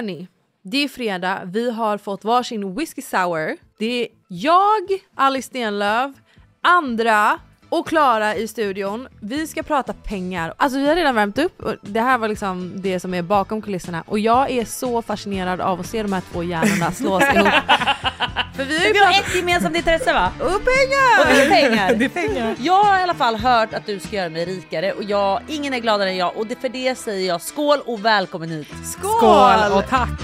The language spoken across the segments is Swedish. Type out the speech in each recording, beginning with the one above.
hörni, det är fredag. Vi har fått varsin whisky sour. Det är jag, Alice Stenlöf, andra och Klara i studion. Vi ska prata pengar. Alltså vi har redan värmt upp och det här var liksom det som är bakom kulisserna och jag är så fascinerad av att se de här två hjärnorna slås ihop. För vi har ju vi har ett gemensamt intresse va? Och pengar! Och det är pengar. det är pengar. Jag har i alla fall hört att du ska göra mig rikare och jag, ingen är gladare än jag och det, för det säger jag skål och välkommen hit. Skål! Skål och tack!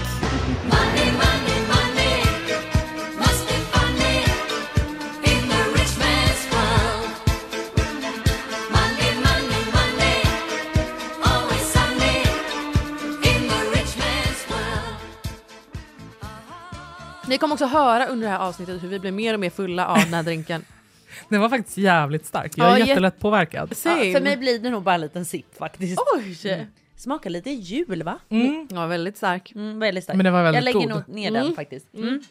Ni kommer också höra under det här avsnittet hur vi blir mer och mer fulla av den här drinken. Den var faktiskt jävligt stark. Jag är Ja, jä- jättelätt påverkad. Ja, för mig blir det nog bara en liten sipp faktiskt. Oj! Smakar lite jul va? Mm. Ja, väldigt stark. Mm, väldigt starkt. Men det var väldigt jag lägger god. nog ner den faktiskt. Mm.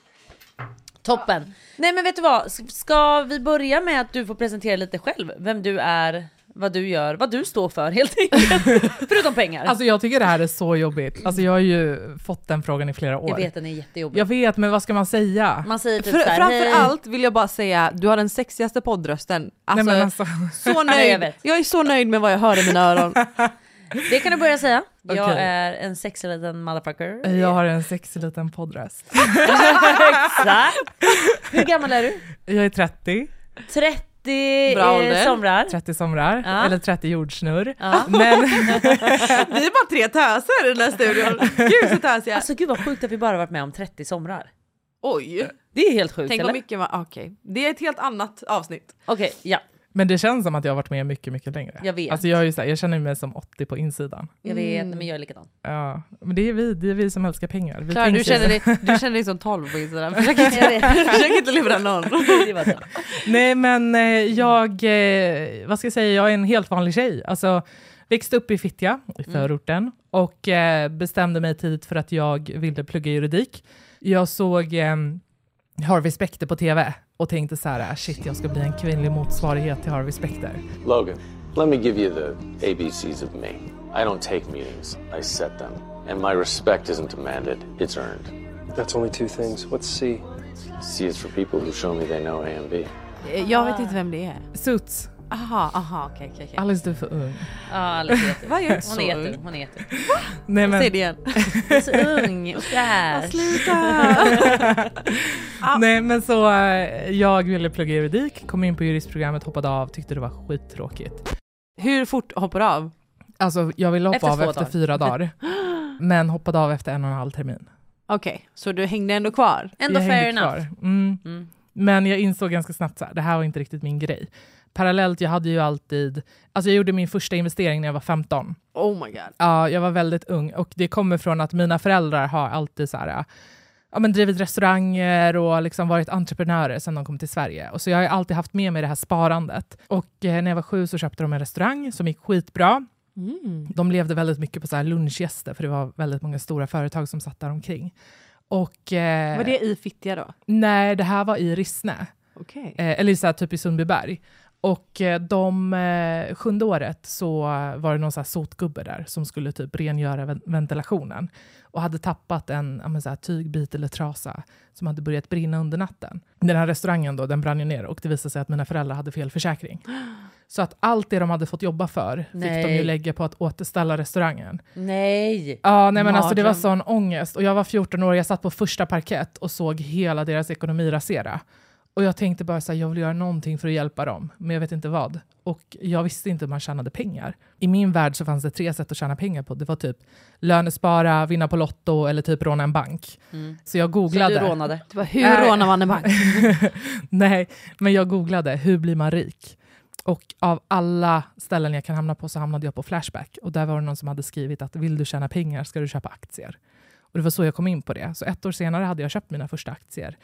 Toppen! Nej men vet du vad, ska vi börja med att du får presentera lite själv? Vem du är, vad du gör, vad du står för helt enkelt. Förutom pengar. Alltså jag tycker det här är så jobbigt. Alltså jag har ju fått den frågan i flera år. jag vet den är jättejobbig. Jag vet, men vad ska man säga? Man säger typ såhär, framför hej. allt vill jag bara säga, du har den sexigaste poddrösten. Alltså, Nej, men alltså, så jag nöjd. vet. jag är så nöjd med vad jag hör i mina öron. Det kan du börja säga. Jag Okej. är en sexig liten motherfucker. jag har en sexig liten poddröst. Exakt! Hur gammal är du? Jag är 30, 30 Bra eh, ålder. somrar. 30 somrar, Ja. eller 30 jordsnurr. Ja. Men Vi är bara tre töser i den här studion. Gud så tösiga. Alltså gud vad sjukt att vi bara varit med om 30 somrar. Oj. Det är helt sjukt Tänk eller? mycket man... Okej. Det är ett helt annat avsnitt. Okej, ja. Men det känns som att jag har varit med mycket, mycket längre. Jag vet. Alltså jag, är ju så här, jag känner mig som 80 på insidan. Jag vet, men jag är likadan. Ja, men det är vi, det är vi som älskar pengar. Vi Klara, du, känner dig, du känner dig som 12 på Instagram. Försök inte, försök inte lura någon. Nej men eh, jag, eh, vad ska jag säga, jag är en helt vanlig tjej. Alltså, växte upp i Fittja, i förorten, och eh, bestämde mig tidigt för att jag ville plugga juridik. Jag såg eh, Harvey Specter på TV och tänkte så här, "Ah, shit jag ska bli en kvinnlig motsvarighet till Harvey Specter. Logan, let me give you the ABCs of me. I don't take meetings, I set them. And my respect isn't demanded, it's earned. That's only two things. What's C? C is for people who show me they know A and B. Jag vet inte vem det är. Suits, Aha, aha, okej, okej. okej. Alice du är för ung. Ja, Alice är jätte- Vad är Hon så är ung? jätteung. Hon är jätteung. Nej, men, Säg det igen. Hon är så ung och fräsch. nej men så eh, jag ville plugga juridik, kom in på juristprogrammet, hoppade av, tyckte det var skittråkigt. Hur fort hoppar du av? Alltså jag ville hoppa Efter av efter dagar. fyra dagar. Men hoppade av efter en och en halv termin. Okej, så du hängde ändå kvar? Ändå jag fair enough. kvar. Mm. Mm. Men jag insåg ganska snabbt att det här var inte riktigt min grej. Parallellt, jag hade ju alltid, alltså jag gjorde min första investering när jag var 15. Oh my god. Ja, jag var väldigt ung och det kommer från att mina föräldrar har alltid så här, ja, men drivit restauranger och liksom varit entreprenörer sedan de kom till Sverige. Och så jag har alltid haft med mig det här sparandet. Och eh, när jag var sju så köpte de en restaurang som gick skitbra. Mm. De levde väldigt mycket på så här lunchgäster för det var väldigt många stora företag som satt där omkring. Och, eh, Var det i Fittja då? Nej, det här var i Rissne. Okej. Eh, eller så här, typ i Sundbyberg. Och eh, de eh, sjunde året så var det någon så sotgubbe där som skulle typ rengöra ven- ventilationen och hade tappat en ja, men så tygbit eller trasa som hade börjat brinna under natten. Den här restaurangen då, den brann ju ner och det visade sig att mina föräldrar hade fel försäkring. Så att allt det de hade fått jobba för fick de Nej. ju lägga på att återställa restaurangen. Nej. Ja, nej men alltså det var sån ångest. Och jag var 14 år, jag satt på första parkett och såg hela deras ekonomi rasera. Och jag tänkte bara så här, jag vill göra någonting för att hjälpa dem, men jag vet inte vad. Och jag visste inte hur man tjänade pengar. I min värld så fanns det tre sätt att tjäna pengar på. Det var typ lönespara, vinna på Lotto eller typ råna en bank. Så jag Så googlade. du rånade? Det var hur Nej. rånar man en bank? Nej, men jag googlade hur blir man rik? Och av alla ställen jag kan hamna på så hamnade jag på Flashback. Och där var det någon som hade skrivit att vill du tjäna pengar ska du köpa aktier. Och det var så jag kom in på det. Så ett år senare hade jag köpt mina första aktier.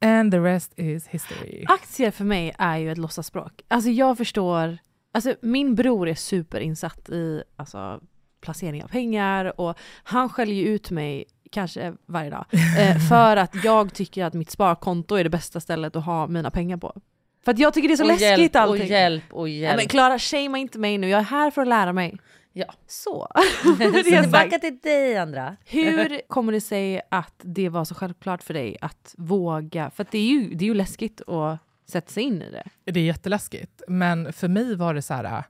And the rest is history. Aktier för mig är ju ett låtsasspråk. Alltså jag förstår, alltså min bror är superinsatt i alltså, placering av pengar och han skäller ju ut mig kanske varje dag eh, för att jag tycker att mitt sparkonto är det bästa stället att ha mina pengar på. För att jag tycker det är så och läskigt hjälp, allting. och hjälp och Ja, hjälp. men Klara, shamea inte mig nu, jag är här för att lära mig. Ja. Så. Så det är tillbaka till dig Andra. Hur kommer det sig att det var så självklart för dig att våga? För att det är ju, det är ju läskigt att sätta sig in i det. Det är jätteläskigt. Men för mig var det så här...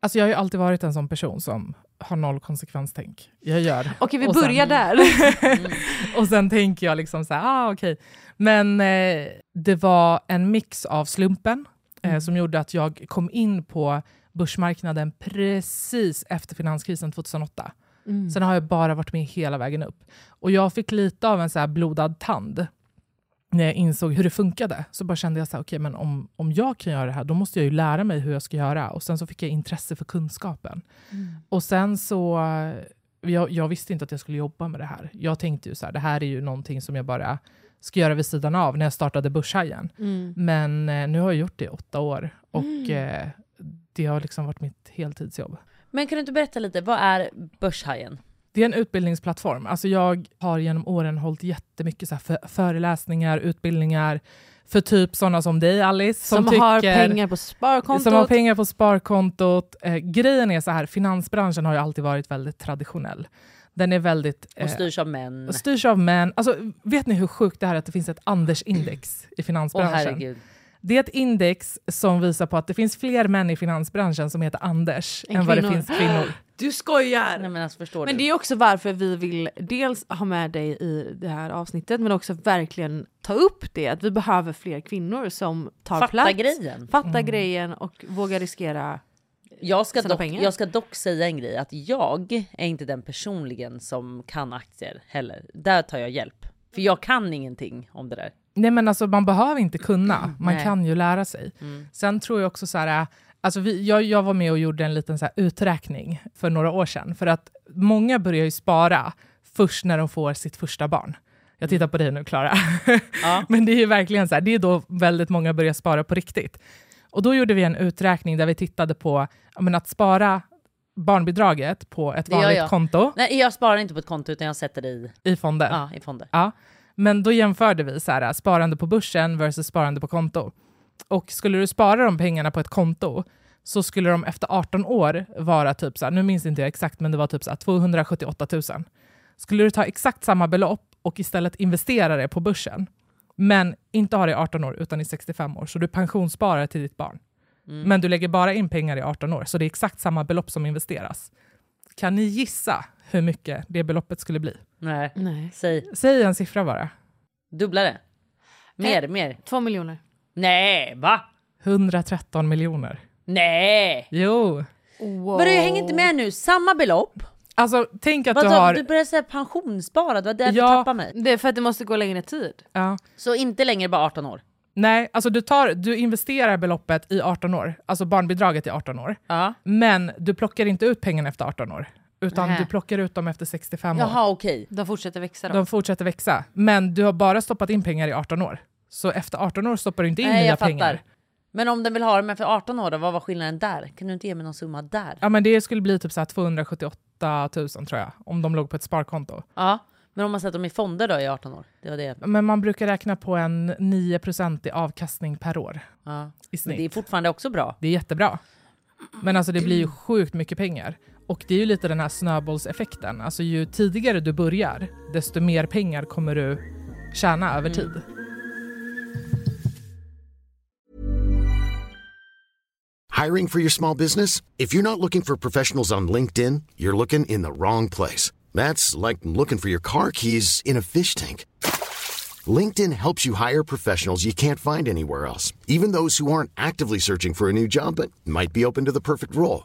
Alltså jag har ju alltid varit en sån person som har noll konsekvenstänk. Jag gör. Okej, vi Och sen- börjar där. Och sen tänker jag liksom så här, ah, okej. Men eh, det var en mix av slumpen eh, som gjorde att jag kom in på börsmarknaden precis efter finanskrisen 2008. Sen har jag bara varit med hela vägen upp. Och jag fick lite av en så blodad tand när jag insåg hur det funkade. Så bara kände jag så här, okej, men om, om jag kan göra det här, då måste jag ju lära mig hur jag ska göra. Och sen så fick jag intresse för kunskapen. Och sen så, jag, jag visste inte att jag skulle jobba med det här. Jag tänkte ju så här, det här är ju någonting som jag bara ska göra vid sidan av när jag startade Börshajen. Men eh, nu har jag gjort det i åtta år och eh, det har liksom varit mitt heltidsjobb. Men kan du inte berätta lite, vad är Börshajen? Det är en utbildningsplattform. Alltså jag har genom åren hållit jättemycket så för, föreläsningar, utbildningar för typ sådana som dig Alice. Som, Som, har tycker- pengar på sparkontot. Som har pengar på sparkontot. Eh, grejen är så här, finansbranschen har ju alltid varit väldigt traditionell. Den är väldigt... Och eh, styrs av män. och styrs av män. Alltså, vet ni hur sjukt det här är att det finns ett Anders-index i finansbranschen? herregud. Det är ett index som visar på att det finns fler män i finansbranschen som heter Anders Än än vad det finns kvinnor. Du skojar! Nej men alltså förstår Men du? det är också varför vi vill dels ha med dig i det här avsnittet men också verkligen ta upp det att vi behöver fler kvinnor som tar Fatta plats. grejen. Fatta grejen och våga riskera. Jag ska, dock, pengar. jag ska dock säga en grej, att jag är inte den personligen som kan aktier heller. Där tar jag hjälp. För jag kan ingenting om det där. Nej men alltså man behöver inte kunna, man Nej. Mm. kan ju lära sig. Sen tror jag också så här, alltså vi, jag, jag var med och gjorde en liten så uträkning för några år sedan. För att många börjar ju spara först när de får sitt första barn. Jag tittar på dig nu Klara. Ja. men det är ju verkligen så här, det är då väldigt många börjar spara på riktigt. Och då gjorde vi en uträkning där vi tittade på men att spara barnbidraget på ett vanligt konto Nej, jag sparar inte på ett konto utan jag sätter det i, i fonden. ja, i fonder. Ja, men då jämförde vi så här, sparande på börsen versus sparande på konto. Och skulle du spara de pengarna på ett konto så skulle de efter 18 år vara typ så här, nu minns inte jag exakt, men det var typ så här 278 000. Skulle du ta exakt samma belopp och istället investera det på börsen, men inte ha det i 18 år utan i 65 år, så du pensionssparar till ditt barn. Men du lägger bara in pengar i 18 år, så det är exakt samma belopp som investeras. Kan ni gissa hur mycket det beloppet skulle bli? Nej. Nej. Säg, Säg en siffra bara. dubbla det. Mer, mer. Två miljoner. Nej, va? 113 miljoner. Nej! Jo. Wow. Vadå, jag hänger inte med nu. Samma belopp? Alltså, tänk att Vadå, du har... du börjar säga pensionssparad, det var därför Ja. du tappade mig. Det är för att det måste gå längre tid. Ja. Så inte längre bara 18 år? Nej, alltså du, tar, du investerar beloppet i 18 år, alltså barnbidraget i 18 år. Ja. Men du plockar inte ut pengarna efter 18 år, utan Nähä. du plockar ut dem efter 65 år. Jaha, okej. De fortsätter växa då. De fortsätter växa, men du har bara stoppat in pengar i 18 år. Så efter 18 år stoppar du inte in Nej, nya jag fattar. pengar. Men om den vill ha det med för 18 år då, vad var skillnaden där? Kan du inte ge mig någon summa där? Ja, men det skulle bli typ så här 278 000 tror jag, om de låg på ett sparkonto. Ja, men om man sätter dem i fonder då i 18 år? Det var det. Men man brukar räkna på en 9% i avkastning per år Ja. i Men snitt. det är fortfarande också bra. Det är jättebra. Men alltså det blir ju sjukt mycket pengar. Och det är ju lite den här snöbollseffekten. Alltså ju tidigare du börjar, desto mer pengar kommer du tjäna över tid. Hiring for your small business? If you're not looking for professionals on LinkedIn, you're looking in the wrong place. That's like looking for your car keys in a fish tank. LinkedIn helps you hire professionals you can't find anywhere else, even those who aren't actively searching for a new job but might be open to the perfect role.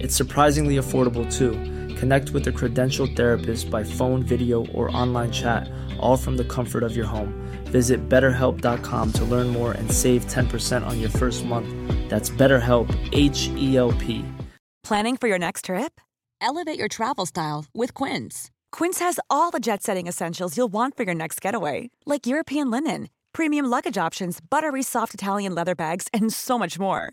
It's surprisingly affordable too. Connect with a credentialed therapist by phone, video, or online chat, all from the comfort of your home. Visit betterhelp.com to learn more and save 10% on your first month. That's BetterHelp, H E L P. Planning for your next trip? Elevate your travel style with Quince. Quince has all the jet setting essentials you'll want for your next getaway, like European linen, premium luggage options, buttery soft Italian leather bags, and so much more.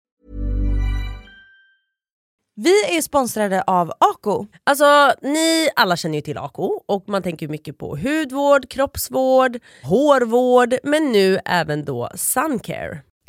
Vi är sponsrade av Ako. Alltså ni alla känner ju till Ako och man tänker mycket på hudvård, kroppsvård, hårvård men nu även då suncare.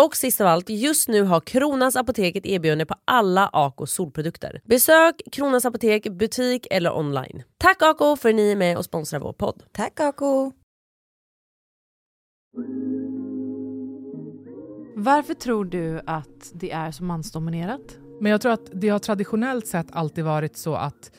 Och sist av allt, just nu har Kronans Apotek ett erbjudande på alla Ako solprodukter. Besök Kronans Apotek, butik eller online. Tack Ako för att ni är med och sponsrar vår podd. Tack Ako! Varför tror du att det är så mansdominerat? Men jag tror att det har traditionellt sett alltid varit så att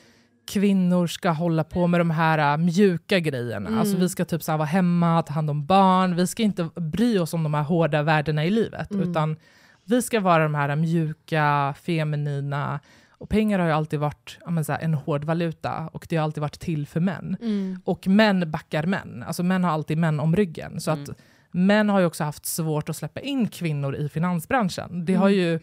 kvinnor ska hålla på med de här äh, mjuka grejerna. Mm. Alltså vi ska typ så här vara hemma, ta hand om barn. Vi ska inte bry oss om de här hårda värdena i livet. Mm. Utan vi ska vara de här mjuka, feminina. Och pengar har ju alltid varit ja, här, en hård valuta och det har alltid varit till för män. Mm. Och män backar män. Alltså män har alltid män om ryggen. Så att män har ju också haft svårt att släppa in kvinnor i finansbranschen. Det har Mm. ju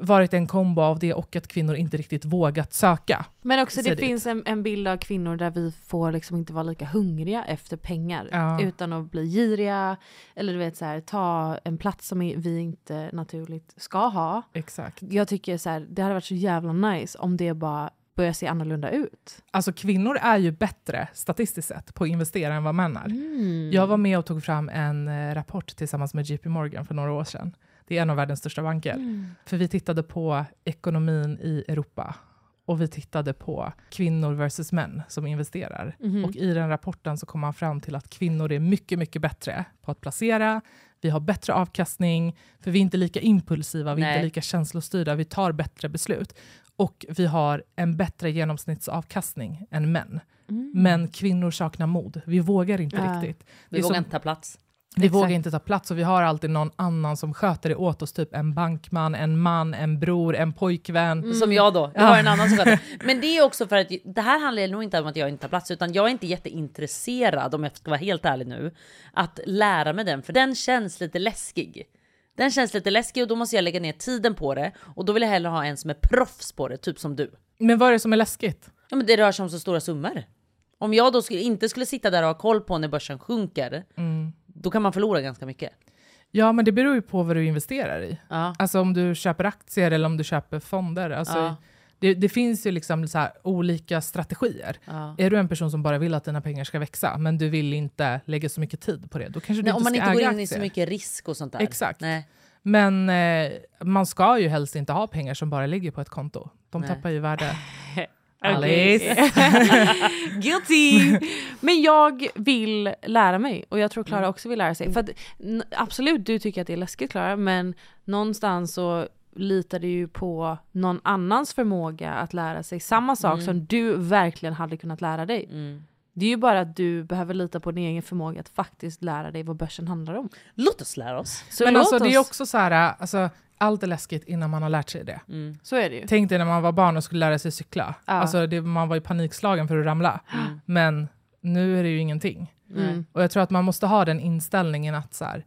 varit en kombo av det och att kvinnor inte riktigt vågat söka. Men också det dit. finns en, en bild av kvinnor där vi får liksom inte vara lika hungriga efter pengar. Ja. Utan att bli giriga. Eller du vet så här, ta en plats som vi inte naturligt ska ha. Exakt. Jag tycker så här, det hade varit så jävla nice om det bara börjar se annorlunda ut. Alltså kvinnor är ju bättre statistiskt sett på att investera än vad män är. Jag var med och tog fram en eh, rapport tillsammans med JP Morgan för några år sedan. Det är en av världens största banker. För vi tittade på ekonomin i Europa och vi tittade på kvinnor versus män som investerar. Mhm. Och i den rapporten så kom man fram till att kvinnor är mycket, mycket bättre på att placera. Vi har bättre avkastning, för vi är inte lika impulsiva, vi är Nej. inte lika känslostyrda, vi tar bättre beslut. Och vi har en bättre genomsnittsavkastning än män. Men kvinnor saknar mod. Vi vågar inte Ja. riktigt. Vi vågar som- inte ta plats. Vi Exakt. vågar inte ta plats och vi har alltid någon annan som sköter det åt oss. Typ en bankman, en man, en bror, en pojkvän. Som jag då. Jag Ja. har en annan som sköter. Men det är också för att det här handlar nog inte om att jag inte tar plats utan jag är inte jätteintresserad om jag ska vara helt ärlig nu att lära mig den för den känns lite läskig. Den känns lite läskig och då måste jag lägga ner tiden på det och då vill jag hellre ha en som är proffs på det, typ som du. Men vad är det som är läskigt? Ja men det rör sig om så stora summor. Om jag då skulle, inte skulle sitta där och ha koll på när börsen sjunker, då kan man förlora ganska mycket. Ja, men det beror ju på vad du investerar i. Ja. Alltså om du köper aktier eller om du köper fonder. Alltså, Ja. det, det finns ju liksom så olika strategier. Ja. Är du en person som bara vill att dina pengar ska växa, men du vill inte lägga så mycket tid på det, då kanske du Nej, inte om man ska inte går äga in i aktier. så mycket risk och sånt där. Exakt. Nej. Men eh, man ska ju helst inte ha pengar som bara ligger på ett konto. De Nej. tappar ju värde. Alice. Guilty! Men jag vill lära mig och jag tror Klara också vill lära sig. För att, absolut, du tycker att det är läskigt Klara, men någonstans så litar du ju på någon annans förmåga att lära sig samma sak Mm. som du verkligen hade kunnat lära dig. Det är ju bara att du behöver lita på din egen förmåga att faktiskt lära dig vad börsen handlar om. Låt oss lära oss. Så Men alltså, det är oss- också så här, alltså, allt är läskigt innan man har lärt sig det. Så är det ju. Tänk dig när man var barn och skulle lära sig cykla. Ja. Alltså, det, man var ju panikslagen för att ramla. Men nu är det ju ingenting. Mm. Och jag tror att man måste ha den inställningen att så här,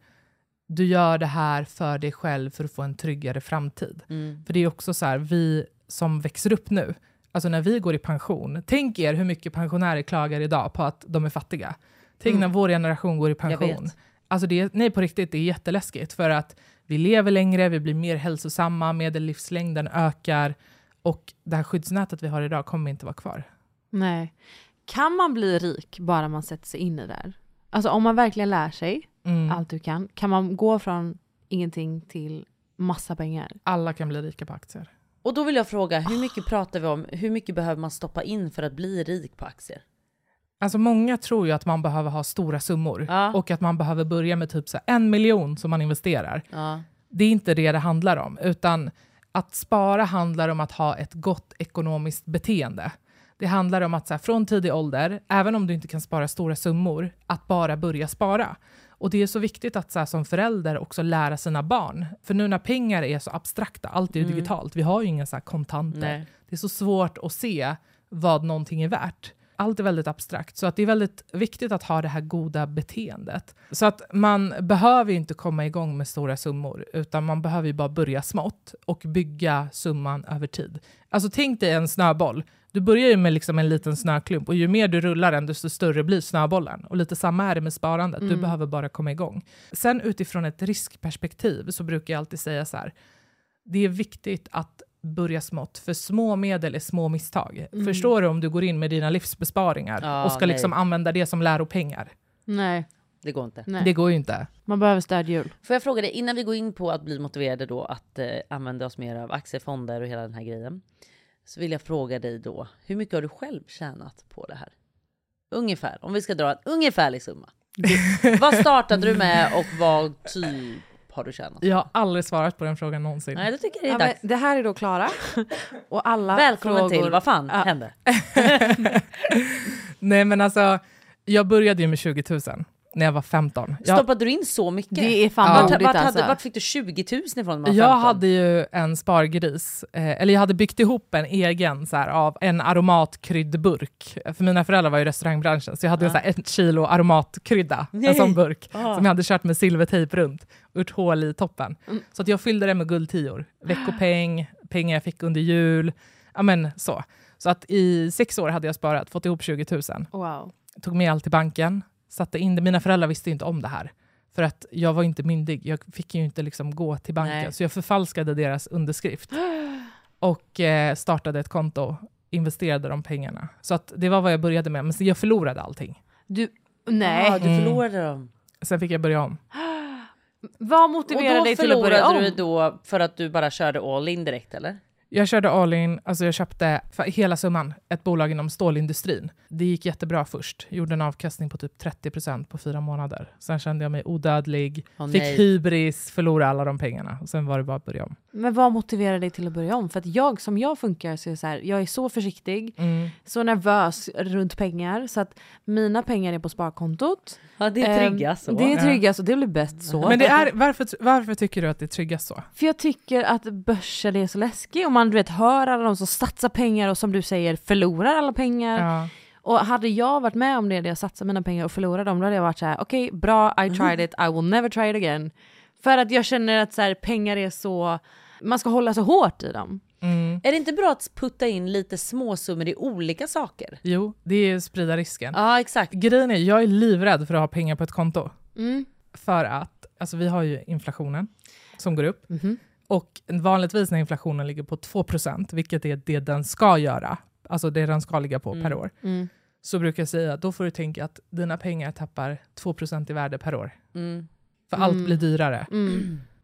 du gör det här för dig själv för att få en tryggare framtid. Mm. För det är också så här, vi som växer upp nu, alltså när vi går i pension, tänk er hur mycket pensionärer klagar idag på att de är fattiga. Tänk Mm. när vår generation går i pension. Alltså det nej, på riktigt, det är jätteläskigt för att vi lever längre, vi blir mer hälsosamma, medellivslängden ökar och det här skyddsnätet vi har idag kommer inte vara kvar. Nej. Kan man bli rik bara man sätter sig in i det där? Alltså om man verkligen lär sig Mm. allt du kan, kan man gå från ingenting till massa pengar? Alla kan bli rika på aktier. Och då vill jag fråga, hur mycket pratar vi om? Hur mycket behöver man stoppa in för att bli rik på aktier? Alltså många tror ju att man behöver ha stora summor Ja. och att man behöver börja med typ så en miljon som man investerar. Ja. Det är inte det det handlar om, utan att spara handlar om att ha ett gott ekonomiskt beteende. Det handlar om att så här, från tidig ålder, även om du inte kan spara stora summor, att bara börja spara. Och det är så viktigt att så här, som förälder också lära sina barn. För nu när pengar är så abstrakta, allt är ju Mm. digitalt, vi har ju inga så här, kontanter. Nej. Det är så svårt att se vad någonting är värt. Allt är väldigt abstrakt, så att det är väldigt viktigt att ha det här goda beteendet. Så att man behöver ju inte komma igång med stora summor, utan man behöver bara börja smått och bygga summan över tid. Alltså tänk dig en snöboll. Du börjar ju med liksom en liten snöklump och ju mer du rullar den, desto större blir snöbollen. Och lite samma är det med sparandet, du Mm. behöver bara komma igång. Sen utifrån ett riskperspektiv så brukar jag alltid säga så här, det är viktigt att börja smått, för små medel är små misstag. Mm. Förstår du om du går in med dina livsbesparingar Ja, och ska liksom använda det som läropengar? Nej. Det går inte. Nej. Det går ju inte. Man behöver stödhjul. Får jag fråga dig, innan vi går in på att bli motiverade då att eh, använda oss mer av aktiefonder och hela den här grejen. Så vill jag fråga dig då, hur mycket har du själv tjänat på det här? Ungefär, om vi ska dra en ungefärlig summa. vad startade du med och vad typ har du tjänat? Jag har aldrig svarat på den frågan någonsin. Nej, då tycker jag det är Ja, men dags. det här är då Klara. Och alla Välkommen frågor... till, vad fan Ja. hände? Nej men alltså, jag började ju med 20 000 när jag var 15. Jag, Stoppade du in så mycket? Det är fan Ja. vart, modigt vart, hade, alltså. vart fick du 20 000 ifrån? när man var jag 15? hade ju en spargris, eh, eller jag hade byggt ihop en egen så här, av en aromatkryddburk. För mina föräldrar var i restaurangbranschen, så jag hade en, så här, ett kilo aromatkrydda, Nej. en sån burk, Ah. som jag hade kört med silvertejp runt och gjort hål i toppen. Mm. Så att jag fyllde det med guldtior, veckopeng, pengar jag fick under jul, ja men så. Så att i sex år hade jag sparat, fått ihop 20 000. Wow. tog med allt till banken, satte in det. Mina föräldrar visste inte om det här. För att jag var inte myndig, jag fick ju inte liksom gå till banken. Nej. Så jag förfalskade deras underskrift. Och eh, startade ett konto, investerade de pengarna. Så att det var vad jag började med, men sen jag förlorade allting. Du, nej. Ah, du Mm. förlorade dem. Sen fick jag börja om. Vad Och motiverar då dig till att börja förlorade om? du då för att du bara körde all in direkt eller? Jag körde all in, alltså jag köpte hela summan ett bolag inom stålindustrin. Det gick jättebra först. Gjorde en avkastning på typ 30% på fyra månader. Sen kände jag mig odödlig, Åh, fick hybris, förlorade alla de pengarna. Och sen var det bara att börja om. Men vad motiverar dig till att börja om? För att jag som jag funkar så är jag så här, jag är så försiktig, Mm. så nervös runt pengar så att mina pengar är på sparkontot. Ja det är Ehm, tryggast så. Det är tryggast och det blir bäst så. Men det är, varför, varför tycker du att det är tryggast så? För jag tycker att börsen är så läskig och man du vet, hör alla de som satsar pengar och som du säger förlorar alla pengar. Ja. Och hade jag varit med om det där jag satsar mina pengar och förlorar dem, då hade jag varit så här: okej bra, I tried it, I will never try it again. För att jag känner att så här, pengar är så, man ska hålla så hårt i dem. Mm. Är det inte bra att putta in lite småsummor i olika saker? Jo, det är ju sprida risken. Ja exakt. Grejen är, jag är livrädd för att ha pengar på ett konto. Mm. För att, alltså vi har ju inflationen som går upp. Mhm. Och vanligtvis när inflationen ligger på 2%, vilket är det den ska göra, alltså det den ska ligga på per år, Mm. så brukar jag säga att då får du tänka att dina pengar tappar 2% i värde per år. Mm. För allt Mm. blir dyrare.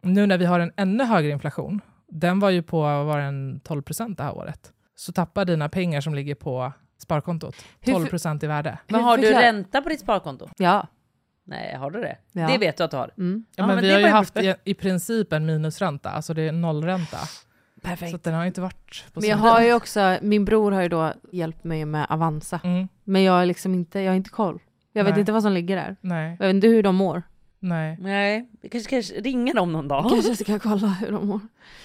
Nu när vi har en ännu högre inflation, den var ju på var den 12 procent det här året, så tappar dina pengar som ligger på sparkontot Hur 12 för- procent i värde. Men har du ränta på ditt sparkonto? Ja. Nej, har du det? Ja. Det vet du att du har. Mm. Ja, men vi det har ju haft i, i princip en minusränta, alltså det är nollränta. Perfekt. Så den har inte varit på Men jag har ju också, min bror har ju då hjälpt mig med Avanza. Mm, Men jag är liksom inte, jag har inte koll. Jag vet Nej. inte vad som ligger där. nej, Jag vet inte hur de mår. Nej, Nej, vi kanske ska ringa dem någon dag. Kanske ska kolla hur de mår.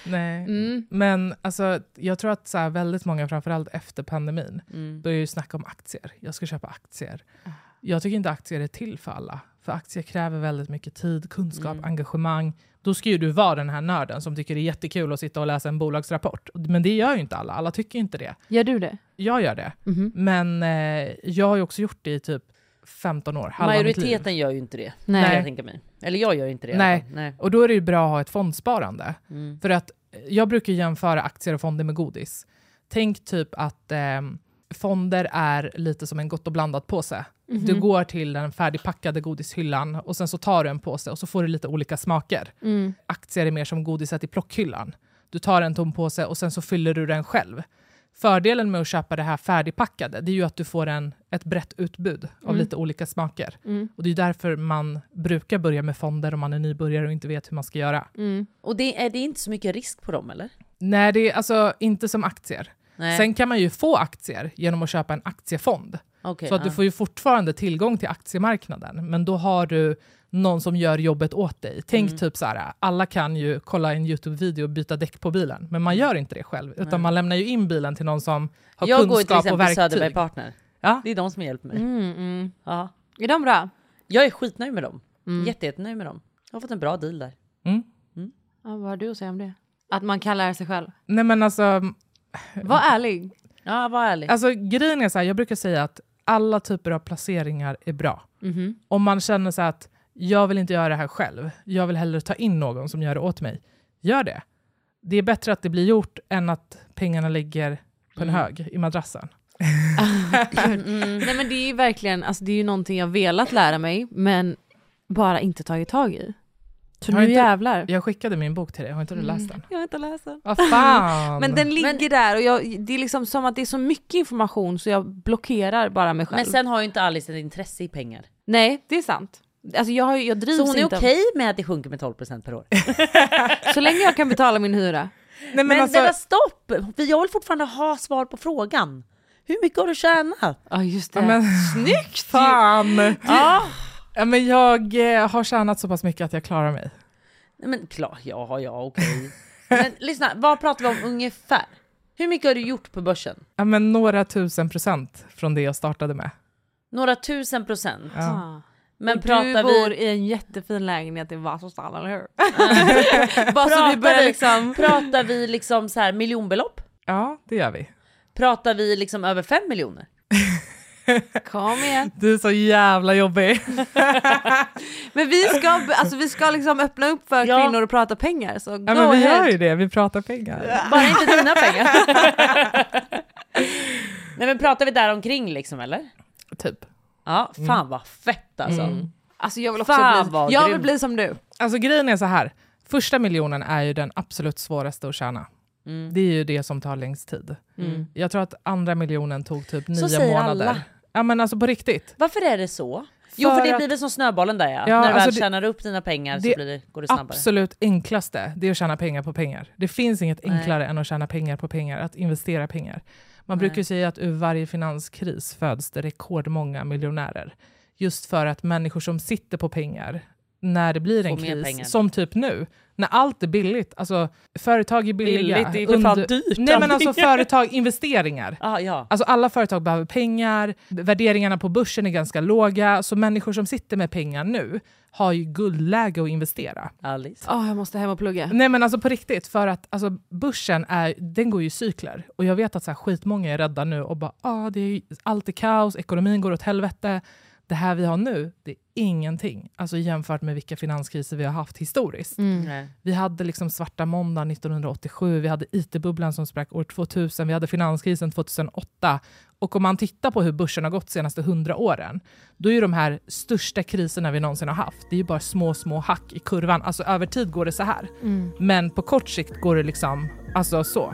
nej. Mm. Men alltså, jag tror att så här, väldigt många, framförallt efter pandemin, Mm. börjar ju snacka om aktier. Jag ska köpa aktier. Ah. Jag tycker inte aktier är till för alla. För aktier kräver väldigt mycket tid, kunskap, Mm. engagemang. Då ska ju du vara den här nörden som tycker det är jättekul att sitta och läsa en bolagsrapport. Men det gör ju inte alla. Alla tycker inte det. Gör du det? Jag gör det. Mhm. Men eh, jag har ju också gjort det i typ 15 år. Majoriteten gör ju inte det. Nej. kan Jag tänka mig. Eller jag gör inte det. Nej. Nej. Och då är det ju bra att ha ett fondsparande. Mm. För att eh, jag brukar jämföra aktier och fonder med godis. Tänk typ att eh, fonder är lite som en gott och blandat påse. Du Mhm. går till den färdigpackade godishyllan och sen så tar du en påse och så får du lite olika smaker. Mm. Aktier är mer som godiset i plockhyllan. Du tar en tom påse och sen så fyller du den själv. Fördelen med att köpa det här färdigpackade det är ju att du får en, ett brett utbud av Mm. lite olika smaker. Mm. Och det är därför man brukar börja med fonder om man är nybörjare och inte vet hur man ska göra. Mm. Och det är det inte så mycket risk på dem eller? Nej, det är alltså inte som aktier. Nej. Sen kan man ju få aktier genom att köpa en aktiefond. Okej, så att ja. du får ju fortfarande tillgång till aktiemarknaden, men då har du någon som gör jobbet åt dig. Tänk Mm. typ så här, alla kan ju kolla en YouTube-video och byta däck på bilen, men man gör inte det själv, utan Nej. man lämnar ju in bilen till någon som har jag går ju till kunskap och exempel verktyg. Söderberg Partner. Ja. Det är de som hjälper mig. Mm, mm. Ja. Är de bra? Jag är skitnöjd med dem. Mm. Jätte, jättenöjd med dem. Jag har fått en bra deal där. Mm. Ja, vad har du att säga om det? Att man kan lära sig själv. Nej men alltså, Var ärlig. Ja, var ärlig. alltså grejen är så här, jag brukar säga att alla typer av placeringar är bra. Mhm. Om man känner så här att jag vill inte göra det här själv, jag vill hellre ta in någon som gör det åt mig, gör det. Det är bättre att det blir gjort än att pengarna ligger på en Mm. hög i madrassen. Mm. Nej men det är ju verkligen, alltså det är ju någonting jag velat lära mig men bara inte tagit tag i. Så Har nu inte- jävlar. Jag skickade min bok till dig, har inte du läst den? Jag har inte läst den. Vad fan! Men den ligger där och jag, det är liksom som att det är så mycket information så jag blockerar bara mig själv. Men sen har ju inte Alice ett intresse i pengar. Nej, det är sant. Alltså jag, har, jag drivs Så hon är okej med att det sjunker med 12% per år? Så länge jag kan betala min hyra. Nej, men Men alltså, stopp! Jag vill fortfarande ha svar på frågan. Hur mycket har du tjänat? Ja just det. ja, men, Snyggt! fan! Ja. Ja, men jag eh, har tjänat så pass mycket att jag klarar mig. Nej men klart, ja, ja, okej. Men lyssna, vad pratar vi om ungefär? Hur mycket har du gjort på börsen? Ja, men några tusen procent från det jag startade med. Några tusen procent. Ja. Ah. Men och pratar du bor vi... i en jättefin lägenhet i Vasastan, eller hur? Pratar Bara så vi börjar liksom... Pratar vi liksom så här miljonbelopp? Ja, det gör vi. Pratar vi liksom över fem miljoner? Kom igen. Du är så jävla jobbig. Men vi ska, alltså, vi ska liksom öppna upp för Ja. kvinnor och prata pengar, så Ja, men vi ahead. gör ju det, vi pratar pengar. Bara inte dina pengar. Nej men pratar vi där omkring liksom eller? Typ. Ja, fan vad fett alltså. Mm. Alltså jag vill också Fan, bli, vad jag vill bli som du. Alltså grejen är så här. Första miljonen är ju den absolut svåraste att tjäna. Mm. Det är ju det som tar längst tid. Mm. Jag tror att andra miljonen tog typ Så nio säger månader. alla. Ja men alltså på riktigt. Varför är det så? Jo för För det blir väl som snöbollen där ja. Ja, När du väl alltså det- tjänar upp dina pengar det så blir det, går det snabbare. Absolut enklaste, det är att tjäna pengar på pengar. Det finns inget Nej. enklare än att tjäna pengar på pengar, att investera pengar. Man Nej. brukar ju säga att ur varje finanskris föds det rekordmånga miljonärer. Just för att människor som sitter på pengar, när det blir en kris, pengar. som typ nu, när allt är billigt, alltså företag är billiga. Billigt, det är för fan under- dyrt Nej men alltså företag, investeringar. Ah, ja. Alltså alla företag behöver pengar, värderingarna på börsen är ganska låga, så människor som sitter med pengar nu har ju guldläge att investera. Alice. Åh, jag måste hem och plugga. Nej men alltså på riktigt, för att alltså, börsen är, den går ju i cykler. Och jag vet att så här, skitmånga är rädda nu och bara ah, det är, allt är kaos, ekonomin går åt helvete. Det här vi har nu, det är ingenting. Alltså jämfört med vilka finanskriser vi har haft historiskt. Nej. Vi hade liksom svarta måndag 1987, vi hade IT-bubblan som sprack år 2000, vi hade finanskrisen 2008. Och om man tittar på hur börsen har gått de senaste hundra åren, då är ju de här största kriserna vi någonsin har haft, det är ju bara små, små hack i kurvan. Alltså över tid går det så här. Mm. Men på kort sikt går det liksom, alltså så.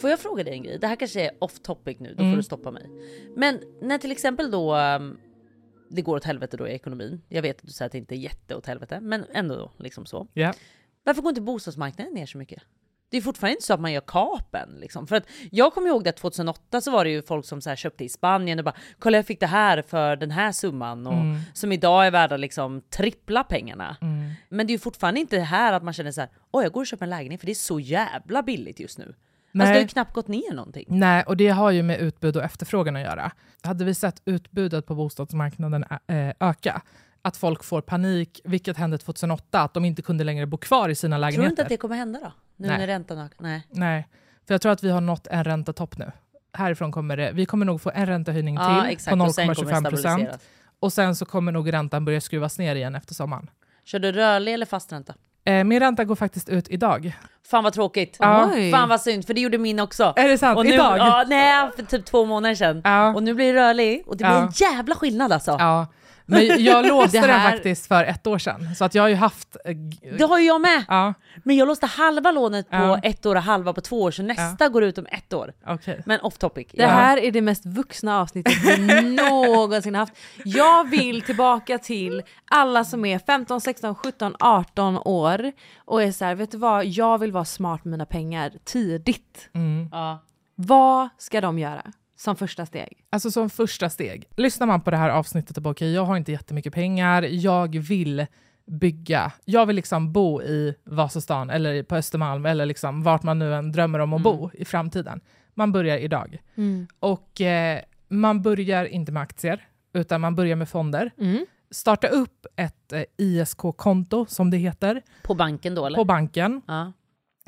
Får jag fråga dig en grej? Det här kanske är off topic nu, då Mm. får du stoppa mig. Men när till exempel då um, det går åt helvete då i ekonomin. Jag vet att du säger att det inte är jätte åt helvete, men ändå då, liksom så. Ja. Varför går inte bostadsmarknaden ner så mycket? Det är fortfarande inte så att man gör kapen liksom. För att jag kommer ihåg det 2008 så var det ju folk som så här köpte i Spanien och bara kolla jag fick det här för den här summan och Mm. som idag är värda liksom trippla pengarna. Mm. Men det är ju fortfarande inte här att man känner så här oj jag går och köper en lägenhet för det är så jävla billigt just nu. Alltså det har ju Nej. knappt gått ner någonting. Nej, och det har ju med utbud och efterfrågan att göra. Hade vi sett utbudet på bostadsmarknaden eh, öka, att folk får panik, vilket hände 2008, att de inte kunde längre bo kvar i sina Tror lägenheter. du inte att det kommer hända då? Nu Nej. när räntan ökar? Nej. Nej, för jag tror att vi har nått en räntetopp nu. Härifrån kommer det, vi kommer nog få en räntehöjning Ja, till exakt, på och sen kommer det 0,25 procent. Och sen så kommer nog räntan börja skruvas ner igen efter sommaren. Kör du rörlig eller fast ränta? Eh, min ränta går faktiskt ut idag. Fan vad tråkigt. Ja. Fan vad synd, för det gjorde min också. Är det sant? Och nu, Idag? Ja, nej, för typ två månader sedan. Och nu blir det rörlig och det blir Ja. en jävla skillnad alltså. Ja. Men jag låste Det den här- faktiskt för ett år sedan, så att jag har ju haft... eh, Det har ju jag med. Ja. Men jag låste halva lånet på Ja. ett år och halva på två år, så nästa går ut om ett år. Okej. Men off topic. Det här är det mest vuxna avsnittet vi någonsin haft. Jag vill tillbaka till alla som är 15, 16, 17, 18 år och är så här, vet du vad, jag vill vara smart med mina pengar tidigt. Mm. Ja. Vad ska de göra som första steg? Alltså som första steg, lyssnar man på det här avsnittet och bara okej, jag har inte jättemycket pengar, jag vill bygga, jag vill liksom bo i Vasastan eller på Östermalm eller liksom vart man nu än drömmer om att bo i framtiden. Man börjar idag. Mm. Och eh, man börjar inte med aktier, utan man börjar med fonder. Mm. Starta upp ett eh, ISK-konto, som det heter. På banken då eller? På banken. Ja.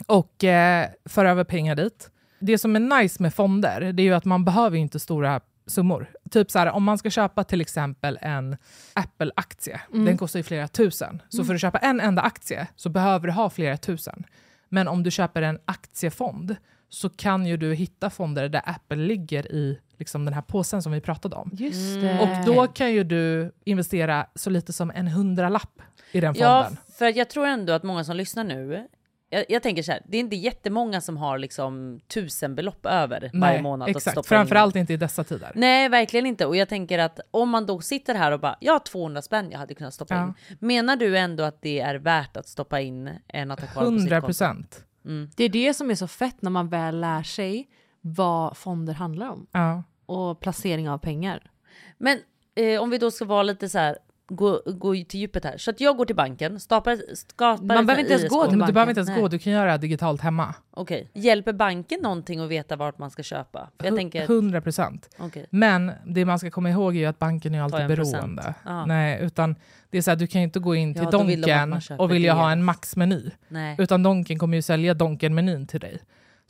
Och eh, för över pengar dit. Det som är nice med fonder, det är ju att man behöver inte stora summor. Typ så här, om man ska köpa till exempel en Apple-aktie, Mm. den kostar ju flera tusen. Så Mm. för att köpa en enda aktie så behöver du ha flera tusen. Men om du köper en aktiefond så kan ju du hitta fonder där Apple ligger i liksom den här påsen som vi pratade om. Just det. Och då kan ju du investera så lite som en hundralapp i den Ja, fonden. för att jag tror ändå att många som lyssnar nu, jag, jag tänker så här, det är inte jättemånga som har liksom tusen belopp över varje Nej, månad att exakt. stoppa Framförallt in. inte i dessa tider. Nej, verkligen inte. Och jag tänker att om man då sitter här och bara, jag har 200 spänn jag hade kunnat stoppa Ja. in. Menar du ändå att det är värt att stoppa in än att ha kvar på sitt 100 konto? procent. Mm. Det är det som är så fett när man väl lär sig vad fonder handlar om. Ja. Och placering av pengar. Men eh, om vi då ska vara lite så här, gå, gå till djupet här. Så att jag går till banken, staplar, skapar Man behöver inte ens gå till Men du banken. behöver inte ens Nej. gå, du kan göra det digitalt hemma. Okej. Hjälper banken någonting att veta vart man ska köpa? Jag tänker... 100 procent. Okej. Men det man ska komma ihåg är ju att banken är alltid beroende. Ja. Nej, utan det är så här, du kan ju inte gå in till Ja, vill Donken och vilja ha en maxmeny. Nej. Utan Donken kommer ju sälja Donken-menyn till dig.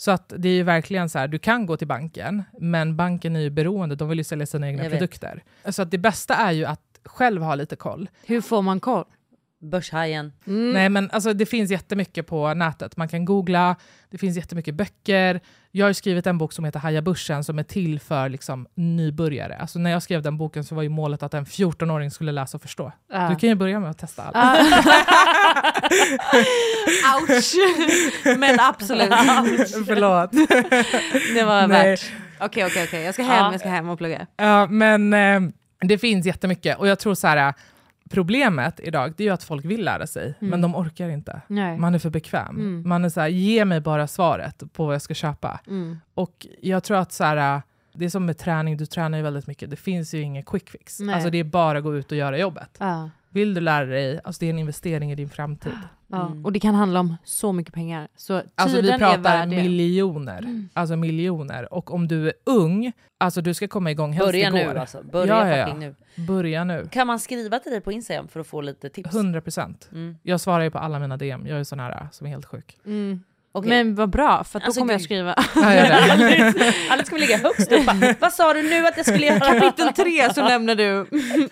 Så att det är ju verkligen så här, du kan gå till banken, men banken är ju beroende, de vill ju sälja sina egna Jag vet. produkter. Så att det bästa är ju att själv ha lite koll. Hur får man koll? Börshajen. Nej men alltså det finns jättemycket på nätet. Man kan googla, det finns jättemycket böcker. Jag har skrivit en bok som heter Haja börsen som är till för liksom, nybörjare. Alltså när jag skrev den boken så var ju målet att en 14-åring skulle läsa och förstå. Ja. Du kan ju börja med att testa allt. Ah. Ouch! Men absolut. Förlåt. Det var Nej. värt. Okej, okej, okej. Jag ska hem, Ja. jag ska hem och plugga. Ja, men eh, det finns jättemycket och jag tror så här, problemet idag det är ju att folk vill lära sig, Mm. men de orkar inte. Nej. Man är för bekväm. Mm. Man är så här, ge mig bara svaret på vad jag ska köpa. Mm. Och jag tror att så här, det är som med träning, du tränar ju väldigt mycket. Det finns ju ingen quick fix. Nej. Alltså det är bara att gå ut och göra jobbet. Ja. Vill du lära dig, alltså det är en investering i din framtid. Ja. Och det kan handla om så mycket pengar. Så Alltså vi pratar miljoner. Mm. Alltså miljoner. Och om du är ung, alltså du ska komma igång helst Börja igår. nu alltså. Börja fucking nu. Börja nu. Kan man skriva till dig på Instagram för att få lite tips? 100 procent. Mm. Jag svarar ju på alla mina DM. Jag är sån här som är helt sjuk. Mm. Okej. Men vad bra, för att då Alltså, kommer jag skriva. Ja, gör det. Alice, Alice kommer ligga högst upp. Vad sa du nu att jag skulle göra? Kapitel tre så nämner du.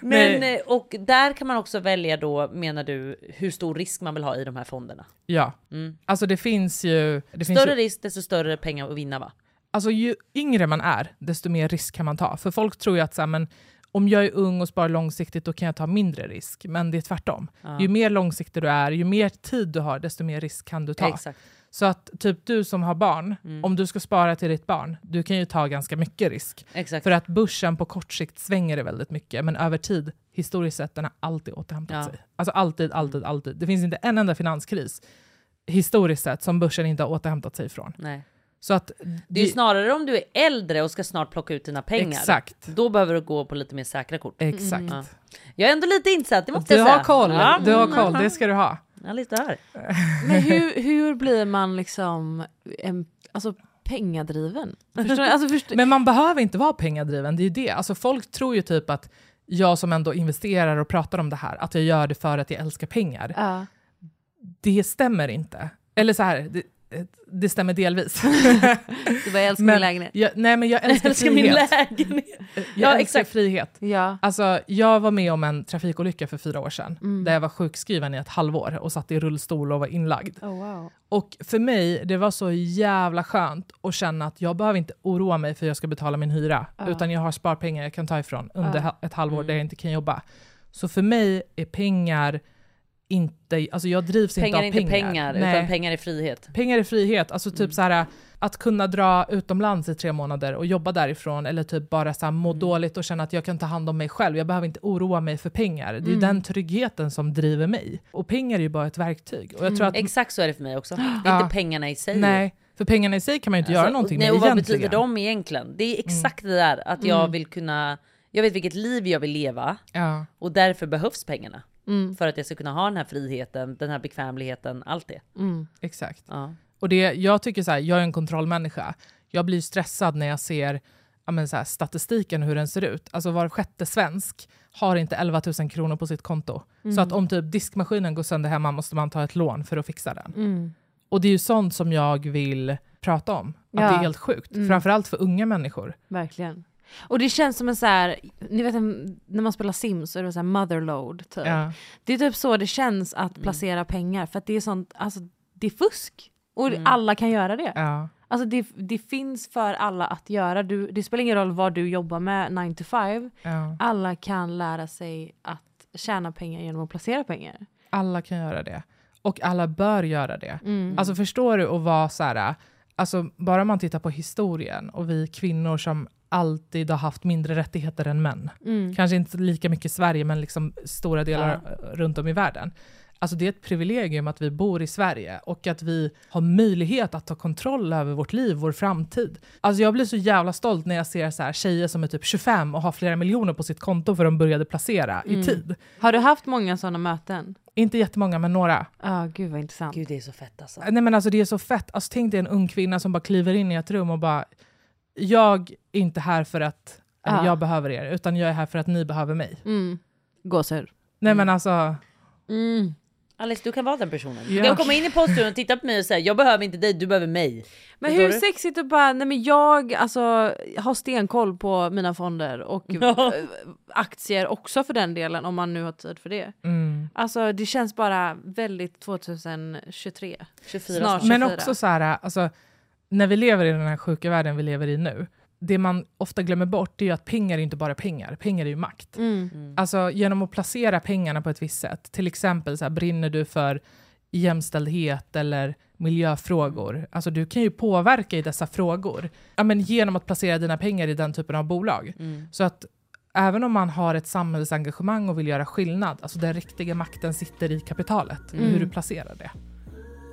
Men, eh, och där kan man också välja då, menar du, hur stor risk man vill ha i de här fonderna? Ja. Mm. Alltså det finns ju... Det finns Större ju, risk, desto större pengar att vinna va? Alltså ju yngre man är, desto mer risk kan man ta. För folk tror ju att så här, men, om jag är ung och sparar långsiktigt, då kan jag ta mindre risk. Men det är tvärtom. Ja. Ju mer långsiktig du är, ju mer tid du har, desto mer risk kan du ta. Exakt. Så att typ du som har barn, Mm. om du ska spara till ditt barn, du kan ju ta ganska mycket risk. Exakt. För att börsen på kort sikt svänger det väldigt mycket, men över tid, historiskt sett, den har alltid återhämtat Ja. sig. Alltså alltid, alltid, alltid. Det finns inte en enda finanskris historiskt sett som börsen inte har återhämtat sig ifrån. Nej. Så att Det är ju snarare om du är äldre och ska snart plocka ut dina pengar. Exakt. Då behöver du gå på lite mer säkra kort. Exakt. Ja. Jag är ändå lite insatt, det måste Du jag säga. har koll, Ja. du har Mm, koll, det ska du ha. Ja, lite här. Men hur, hur blir man liksom en, alltså, pengadriven? Förstår? Alltså, förstår, Men man behöver inte vara pengadriven, det är ju det. Alltså folk tror ju typ att jag som ändå investerar och pratar om det här, att jag gör det för att jag älskar pengar. ja. Det stämmer inte. Eller så här, det, det stämmer delvis. Du bara, jag älskar min Men lägenhet. Jag, nej men jag älskar, Jag älskar min lägenhet. Jag Ja, älskar exakt. frihet. Ja. Alltså, jag var med om en trafikolycka för fyra år sedan, Mm. där jag var sjukskriven i ett halvår och satt i rullstol och var inlagd. Oh, wow. Och för mig, det var så jävla skönt att känna att jag behöver inte oroa mig för att jag ska betala min hyra, Ja. utan jag har sparpengar jag kan ta ifrån under ha- ett halvår Mm. där jag inte kan jobba. Så för mig är pengar inte, alltså jag drivs Pengar inte är av inte pengar. pengar, Nej. utan pengar är frihet. Pengar är frihet, alltså typ Mm. så här att kunna dra utomlands i tre månader och jobba därifrån eller typ bara så här må Mm. dåligt och känna att jag kan ta hand om mig själv. Jag behöver inte oroa mig för pengar. Det är Mm. den tryggheten som driver mig. Och pengar är ju bara ett verktyg. Och jag tror att, Exakt så är det för mig också. Det är Ja. inte pengarna i sig. nej, för pengarna i sig kan man ju inte göra Alltså, någonting nej, med och vad egentligen. betyder de egentligen? Det är exakt det där att jag vill kunna, jag vet vilket liv jag vill leva Ja. och därför behövs pengarna. Mm. För att jag ska kunna ha den här friheten, den här bekvämligheten, allt det. Mm. Exakt. Ja. Och det, jag tycker så här, jag är en kontrollmänniska. Jag blir stressad när jag ser ja, men så här, statistiken hur den ser ut. Alltså var sjätte svensk har inte 11 000 kronor på sitt konto. Så Mm. att om typ diskmaskinen går sönder hemma måste man ta ett lån för att fixa den. Mm. Och det är ju sånt som jag vill prata om. Att Ja. det är helt sjukt. Mm. Framförallt för unga människor. Verkligen. Och det känns som en så här, ni vet när man spelar Sims så är det så här motherload typ. Ja. Det är typ så det känns att placera pengar för att det är sånt, alltså det är fusk. Och alla kan göra det. Ja. Alltså det, det finns för alla att göra. Du, det spelar ingen roll vad du jobbar med 9 to 5. Ja. Alla kan lära sig att tjäna pengar genom att placera pengar. Alla kan göra det. Och alla bör göra det. Mm. Alltså förstår du att vara så här, alltså bara man tittar på historien och vi kvinnor som alltid har haft mindre rättigheter än män. Mm. Kanske inte lika mycket i Sverige men liksom stora delar eh, runt om i världen. Alltså det är ett privilegium att vi bor i Sverige och att vi har möjlighet att ta kontroll över vårt liv, vår framtid. Alltså jag blir så jävla stolt när jag ser så här tjejer som är typ 25 och har flera miljoner på sitt konto för de började placera i Mm. tid. Har du haft många sådana möten? Inte jättemånga, men några. Ja, gud vad intressant. Gud det är så fett alltså. Nej men alltså det är så fett. Alltså tänk dig en ung kvinna som bara kliver in i ett rum och bara, jag är inte här för att Ja. jag behöver er, utan jag är här för att ni behöver mig. Mm. Gåshud. Nej men alltså, Mm. Alice du kan vara den personen. Du Ja. kan komma in i poststudion och titta på mig och säga jag behöver inte dig, du behöver mig. Men Förstår hur du? sexigt att bara, nej men jag alltså, har stenkoll på mina fonder och Ja. eh, aktier också för den delen om man nu har tid för det. mm. Alltså det känns bara väldigt 2023. 24 Snart Men 24. också så här, alltså, när vi lever i den här sjuka världen vi lever i nu, det man ofta glömmer bort är ju att pengar är inte bara pengar, pengar är ju makt. Mm. Alltså genom att placera pengarna på ett visst sätt, till exempel så här, brinner du för jämställdhet eller miljöfrågor, alltså du kan ju påverka i dessa frågor ja, men genom att placera dina pengar i den typen av bolag. Mm. Så att även om man har ett samhällsengagemang och vill göra skillnad, alltså den riktiga makten sitter i kapitalet, Mm. hur du placerar det.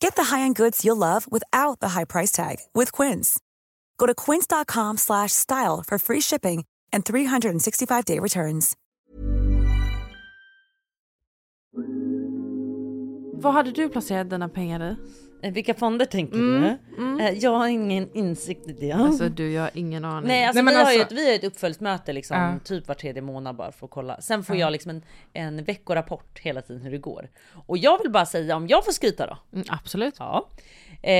Get the high-end goods you'll love without the high price tag with Quince. Go to quince.com slash style for free shipping and 365-day returns. Vad hade du placerat dina pengar i? Eh, Vilka fonder tänker Mm, du? mm. Eh, Jag har ingen insikt i det. Alltså du, jag har ingen aning. Nej, alltså, Nej, vi, har ju ett, alltså- vi har ett uppföljsmöte liksom, Ja. typ var tredje månad bara för att kolla. Sen får Ja. jag liksom en, en veckorapport hela tiden hur det går. Och jag vill bara säga om jag får skryta då. Mm, absolut. Ja. Eh,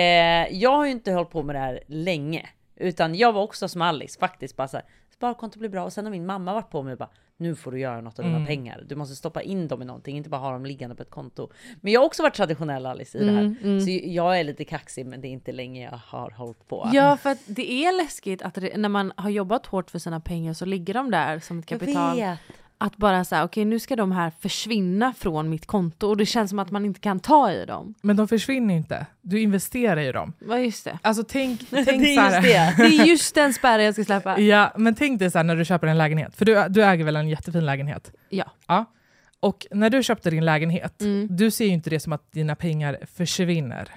jag har ju inte hållit på med det här länge. Utan jag var också som Alice faktiskt bara såhär, sparkonto blir bra. Och sen har min mamma varit på mig och bara, nu får du göra något av dina Mm. pengar. Du måste stoppa in dem i någonting, inte bara ha dem liggande på ett konto. Men jag har också varit traditionell Alice i det här. Mm, mm. Så jag är lite kaxig men det är inte länge jag har hållit på. Ja, för att det är läskigt att det, när man har jobbat hårt för sina pengar så ligger de där som ett Jag kapital. vet. Att bara säga, okej nu ska de här försvinna från mitt konto och det känns som att man inte kan ta i dem. Men de försvinner inte. Du investerar i dem. Vad just det. Alltså tänk, tänk det är just det. Det är just den spärren jag ska släppa. Ja, men tänk dig så här när du köper en lägenhet. För du, du äger väl en jättefin lägenhet? Ja. ja. Och när du köpte din lägenhet, Mm. du ser ju inte det som att dina pengar försvinner.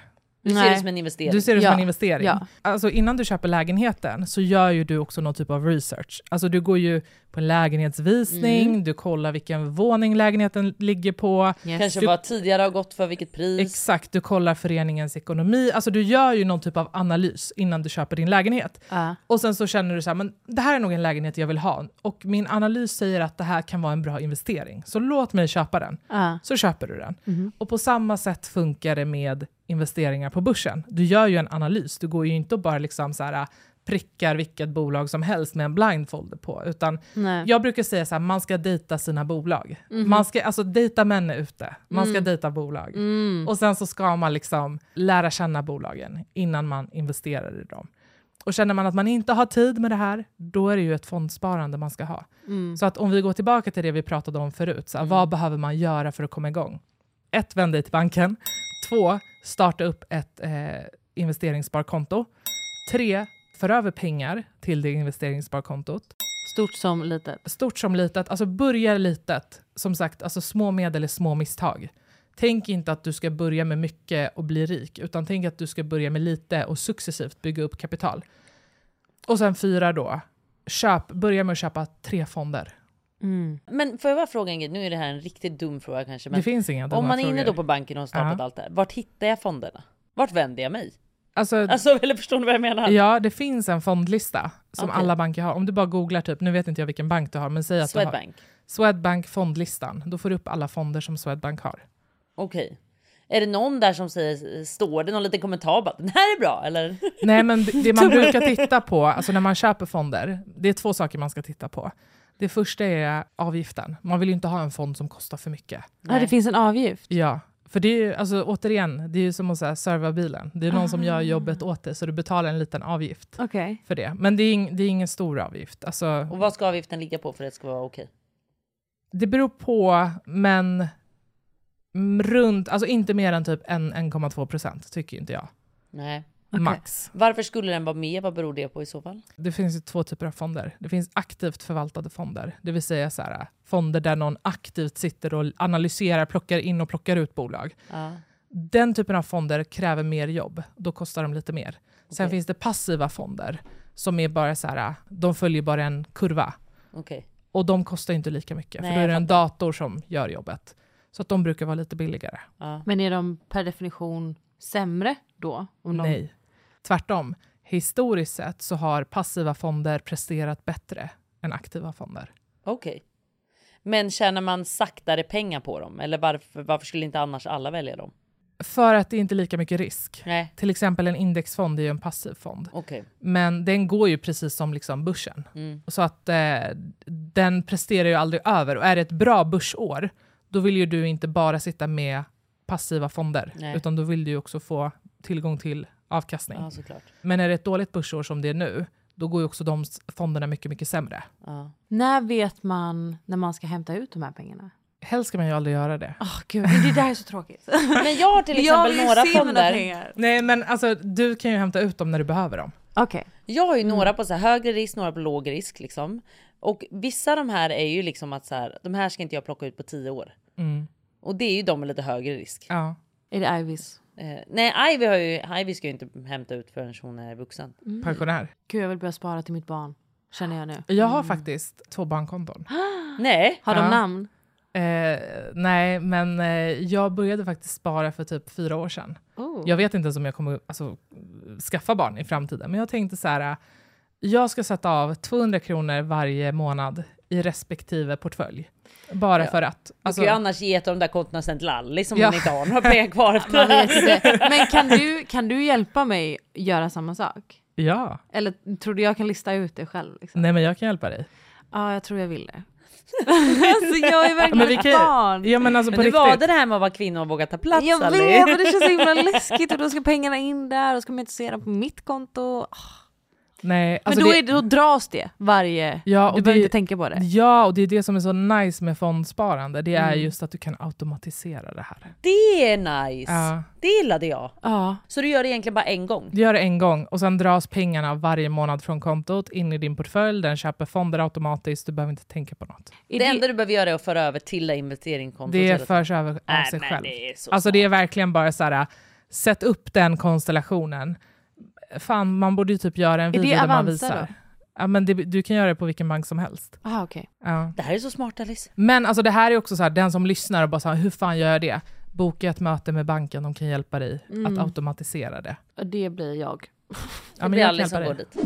Du ser det som en investering. Du ser det Ja, som en investering. ja. Alltså innan du köper lägenheten så gör ju du också någon typ av research. Alltså du går ju på en lägenhetsvisning, Mm. du kollar vilken våning lägenheten ligger på. Kanske du, vad tidigare har gått för vilket pris. Exakt, du kollar föreningens ekonomi. Alltså du gör ju någon typ av analys innan du köper din lägenhet. Ja. Och sen så känner du så här, men det här är nog en lägenhet jag vill ha. Och min analys säger att det här kan vara en bra investering. Så låt mig köpa den. Ja. Så köper du den. Mhm. Och på samma sätt funkar det med investeringar på börsen. Du gör ju en analys. Du går ju inte och bara liksom så här, prickar vilket bolag som helst med en blindfolder på. Utan Nej. jag brukar säga så här, man ska dejta sina bolag. Mhm. Man ska, alltså dejta män är ute. Man ska Mm. dejta bolag. Mm. Och sen så ska man liksom lära känna bolagen innan man investerar i dem. Och känner man att man inte har tid med det här, då är det ju ett fondsparande man ska ha. Mm. Så att om vi går tillbaka till det vi pratade om förut, så här, vad behöver man göra för att komma igång? Ett, vänd dig till banken. Två, starta upp ett eh, investeringssparkonto. Tre, för över pengar till det investeringssparkontot. Stort som litet. Stort som litet. Alltså börja litet. Som sagt, alltså små medel är små misstag. Tänk inte att du ska börja med mycket och bli rik, utan tänk att du ska börja med lite och successivt bygga upp kapital. Och sen fyra då, köp, börja med att köpa tre fonder. Mm. Men får jag bara fråga en grej? Nu är det här en riktigt dum fråga kanske. Men Det finns inga dumma Om man är inne då på banken och har startat Ja. allt det här. Vart hittar jag fonderna? Vart vänder jag mig? Alltså, Alltså eller förstår ni vad jag menar? Ja, det finns en fondlista som Okej. alla banker har. Om du bara googlar, typ, nu vet inte jag vilken bank du har, men säg att du Swedbank. har Swedbank fondlistan. Då får du upp alla fonder som Swedbank har. Okej. Är det någon där som säger, står det någon liten kommentar bara den här är bra eller? Nej, men det, det man brukar titta på, alltså när man köper fonder, det är två saker man ska titta på. Det första är avgiften. Man vill ju inte ha en fond som kostar för mycket. Ja, det finns en avgift. Ja, För det är ju, alltså, återigen, det är ju som att så här, serva bilen. Det är någon som gör jobbet åt dig, så du betalar en liten avgift Okej. för det. Men det är, ing, det är ingen stor avgift. Alltså, Och vad ska avgiften ligga på för att det ska vara okej? det beror på, men runt, alltså inte mer än typ en- 1,2 procent tycker inte jag. Nej. Max. Varför skulle den vara mer? Vad beror det på i så fall? Det finns ju två typer av fonder. Det finns aktivt förvaltade fonder, det vill säga så här, fonder där någon aktivt sitter och analyserar, plockar in och plockar ut bolag. Ja. Den typen av fonder kräver mer jobb, då kostar de lite mer. Sen Okej. finns det passiva fonder som är bara så här, de följer bara en kurva. Okej. Och de kostar inte lika mycket, Nej, för då är det en dator som gör jobbet. Så att de brukar vara lite billigare. Men är de per definition sämre då? Om de... Tvärtom. Historiskt sett så har passiva fonder presterat bättre än aktiva fonder. Okej. Men tjänar man saktare pengar på dem? Eller varför, varför skulle inte annars alla välja dem? För att det inte är lika mycket risk. Nej. Till exempel en indexfond är ju en passiv fond. Okej. Men den går ju precis som liksom börsen. Mm. Så att eh, den presterar ju aldrig över. Och är det ett bra börsår, då vill ju du inte bara sitta med passiva fonder, Nej. utan då vill du ju också få tillgång till avkastning. Ja, såklart. Men är det ett dåligt börsår som det är nu, då går ju också de fonderna mycket, mycket sämre. Ja. När vet man när man ska hämta ut de här pengarna? Helst ska man ju aldrig göra det. Oh, Gud, det där är så tråkigt. Men jag har till exempel några fonder. Nej, men alltså du kan ju hämta ut dem när du behöver dem. Okej. Jag har ju Mm. några på så här högre risk, några på låg risk liksom. Och vissa av de här är ju liksom att så här, de här ska inte jag plocka ut på tio år. Mm. Och det är ju de med lite högre risk. Ja. Är det Ivis? Eh, nej, Ivy, har ju, Ivy ska ju inte hämta ut förrän hon är vuxen. Pensionär. Gud, jag vill börja spara till mitt barn. Känner jag nu. Jag har faktiskt två bankkonton. Nej. Har de Ja. namn? Eh, nej, men eh, jag började faktiskt spara för typ fyra år sedan. Oh. Jag vet inte ens om jag kommer alltså, skaffa barn i framtiden, men jag tänkte så här. eh, Jag ska sätta av 200 kronor varje månad i respektive portfölj. Bara Ja. för att. Du Alltså, kan ju annars ge ett av de där kontona sen till Lalli som Ja. hon inte har några pengar kvar. Men kan du, kan du hjälpa mig göra samma sak? ja, Eller tror du jag kan lista ut det själv? Liksom? nej men jag kan hjälpa dig. Ja, jag tror jag vill det. alltså jag är verkligen Men ett barn. Ja men alltså Men på var riktigt. det det här med att vara kvinna och våga ta plats Jag vet, men det känns så himla läskigt och då ska pengarna in där och ska man inte se dem på mitt konto. Nej, Men alltså då, det- är, då dras det varje... Ja, du och behöver det- inte tänka på det. Ja, och det är det som är så nice med fondsparande. Det är Mm. just att du kan automatisera det här. Det är nice. Ja. Det gillade jag. Ja. Så du gör det egentligen bara en gång? Du gör det en gång och sen dras pengarna varje månad från kontot in i din portfölj. Den köper fonder automatiskt. Du behöver inte tänka på något. Det, enda du behöver göra är att föra över till det investeringskontot. Det förs över av Nej, sig men själv. det är så alltså det är verkligen bara så här. Sätt upp den konstellationen. Fan, man borde ju typ göra en Är video där man visar. då? Ja, men det, du kan göra det på vilken bank som helst. Aha, okej. Ja. Det här är så smart Alice. Men alltså det här är också så här, den som lyssnar och bara så här, hur fan gör jag det? Boka ett möte med banken, de kan hjälpa dig Mm. att automatisera det. Och det blir jag. Ja, Det men blir jag Alice som går dit.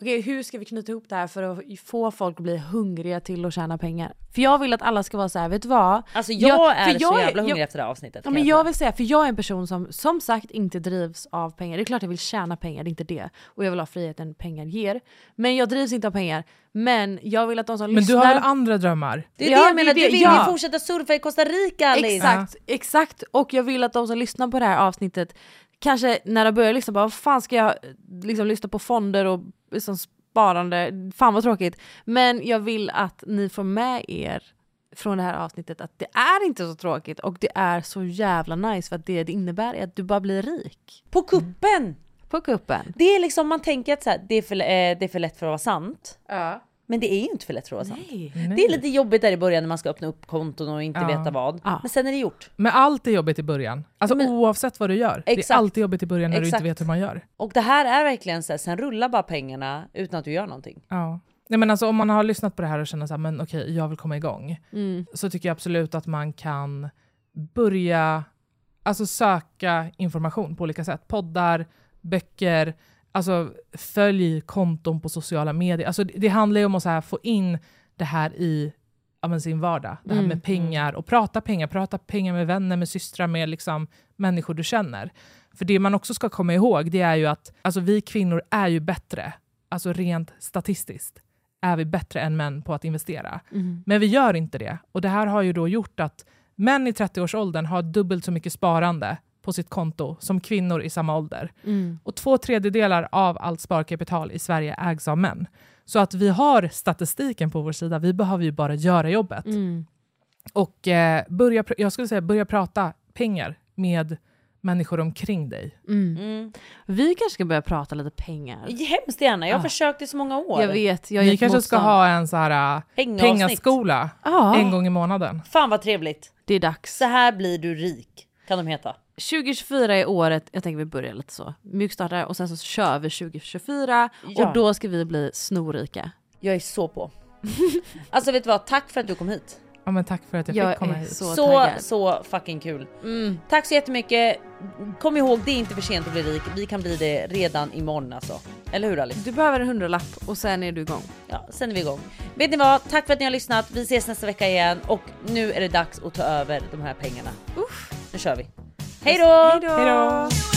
Okej, hur ska vi knyta ihop det här för att få folk att bli hungriga till att tjäna pengar? För jag vill att alla ska vara så här, vet du vad? Alltså jag, är för så jag jävla hungrig jag, efter det här avsnittet. Ja, men jag jag vill säga, för jag är en person som som sagt inte drivs av pengar. Det är klart jag vill tjäna pengar, det är inte det. Och jag vill ha friheten pengar ger. Men jag drivs inte av pengar. Men jag vill att de som Men du lyssnar... har väl andra drömmar? Det är Ja, det jag det menar, är du det, vill ja. ju fortsätta surfa i Costa Rica Alice. Exakt, exakt. Och jag vill att de som lyssnar på det här avsnittet, kanske när de börjar lyssna, bara, vad fan ska jag liksom lyssna på fonder och liksom sparande? Fan vad tråkigt. Men jag vill att ni får med er från det här avsnittet att det är inte så tråkigt och det är så jävla nice för att det det innebär är att du bara blir rik. På kuppen! På kuppen. Det är liksom, man tänker att så här, det, är för, eh, det är för lätt för att vara sant. Ja. Men det är ju inte för lätt att Nej. sant. Det är lite jobbigt där i början när man ska öppna upp konton och inte Ja. veta vad. Ja. Men sen är det gjort. Men allt är jobbigt i början. Alltså Men- oavsett vad du gör. Det Exakt. är alltid jobbigt i början när du Exakt. inte vet hur man gör. Och det här är verkligen så här, sen rullar bara pengarna utan att du gör någonting. Ja. Nej, men alltså, om man har lyssnat på det här och känner så här, men okej, jag vill komma igång. Mm. Så tycker jag absolut att man kan börja alltså, söka information på olika sätt. Poddar, böcker, alltså, följ konton på sociala medier. Alltså, det, det handlar ju om att här, få in det här i ja, sin vardag. Det här Mm. med pengar och prata pengar. Prata pengar med vänner, med systrar, med liksom, människor du känner. För det man också ska komma ihåg det är ju att alltså, vi kvinnor är ju bättre, alltså rent statistiskt, är vi bättre än män på att investera. Mm. Men vi gör inte det. Och det här har ju då gjort att män i 30-årsåldern har dubbelt så mycket sparande på sitt konto som kvinnor i samma ålder. Mm. Och två tredjedelar av allt sparkapital i Sverige ägs av män. Så att vi har statistiken på vår sida, vi behöver ju bara göra jobbet. Mm. Och eh, börja, jag skulle säga börja prata pengar med människor omkring dig. Mm. Vi kanske ska börja prata lite pengar. Hemskt gärna, jag har Ah. försökt i så många år. Jag vet, jag Vi kanske ska motstånd. ha en så här Pengaavsnitt. pengaskola Ja. en gång i månaden. Fan vad trevligt. Det är dags. Så här blir du rik, kan de heta. 2024 är året, jag tänker vi börjar lite så, mjukstartar och sen så kör vi 2024 Ja. och då ska vi bli snorrika. Jag är så på. alltså vet du vad, tack för att du kom hit. Ja, men tack för att jag, Jag fick komma är hit. så Så, så fucking kul. Mm. Tack så jättemycket. Kom ihåg, det är inte för sent att bli rik. Vi kan bli det redan imorgon alltså. Eller hur Alice? Du behöver en hundralapp och sen är du igång. Ja, sen är vi igång. Vet ni vad? Tack för att ni har lyssnat. Vi ses nästa vecka igen och nu är det dags att ta över de här pengarna. Uff. Nu kör vi. Hej då!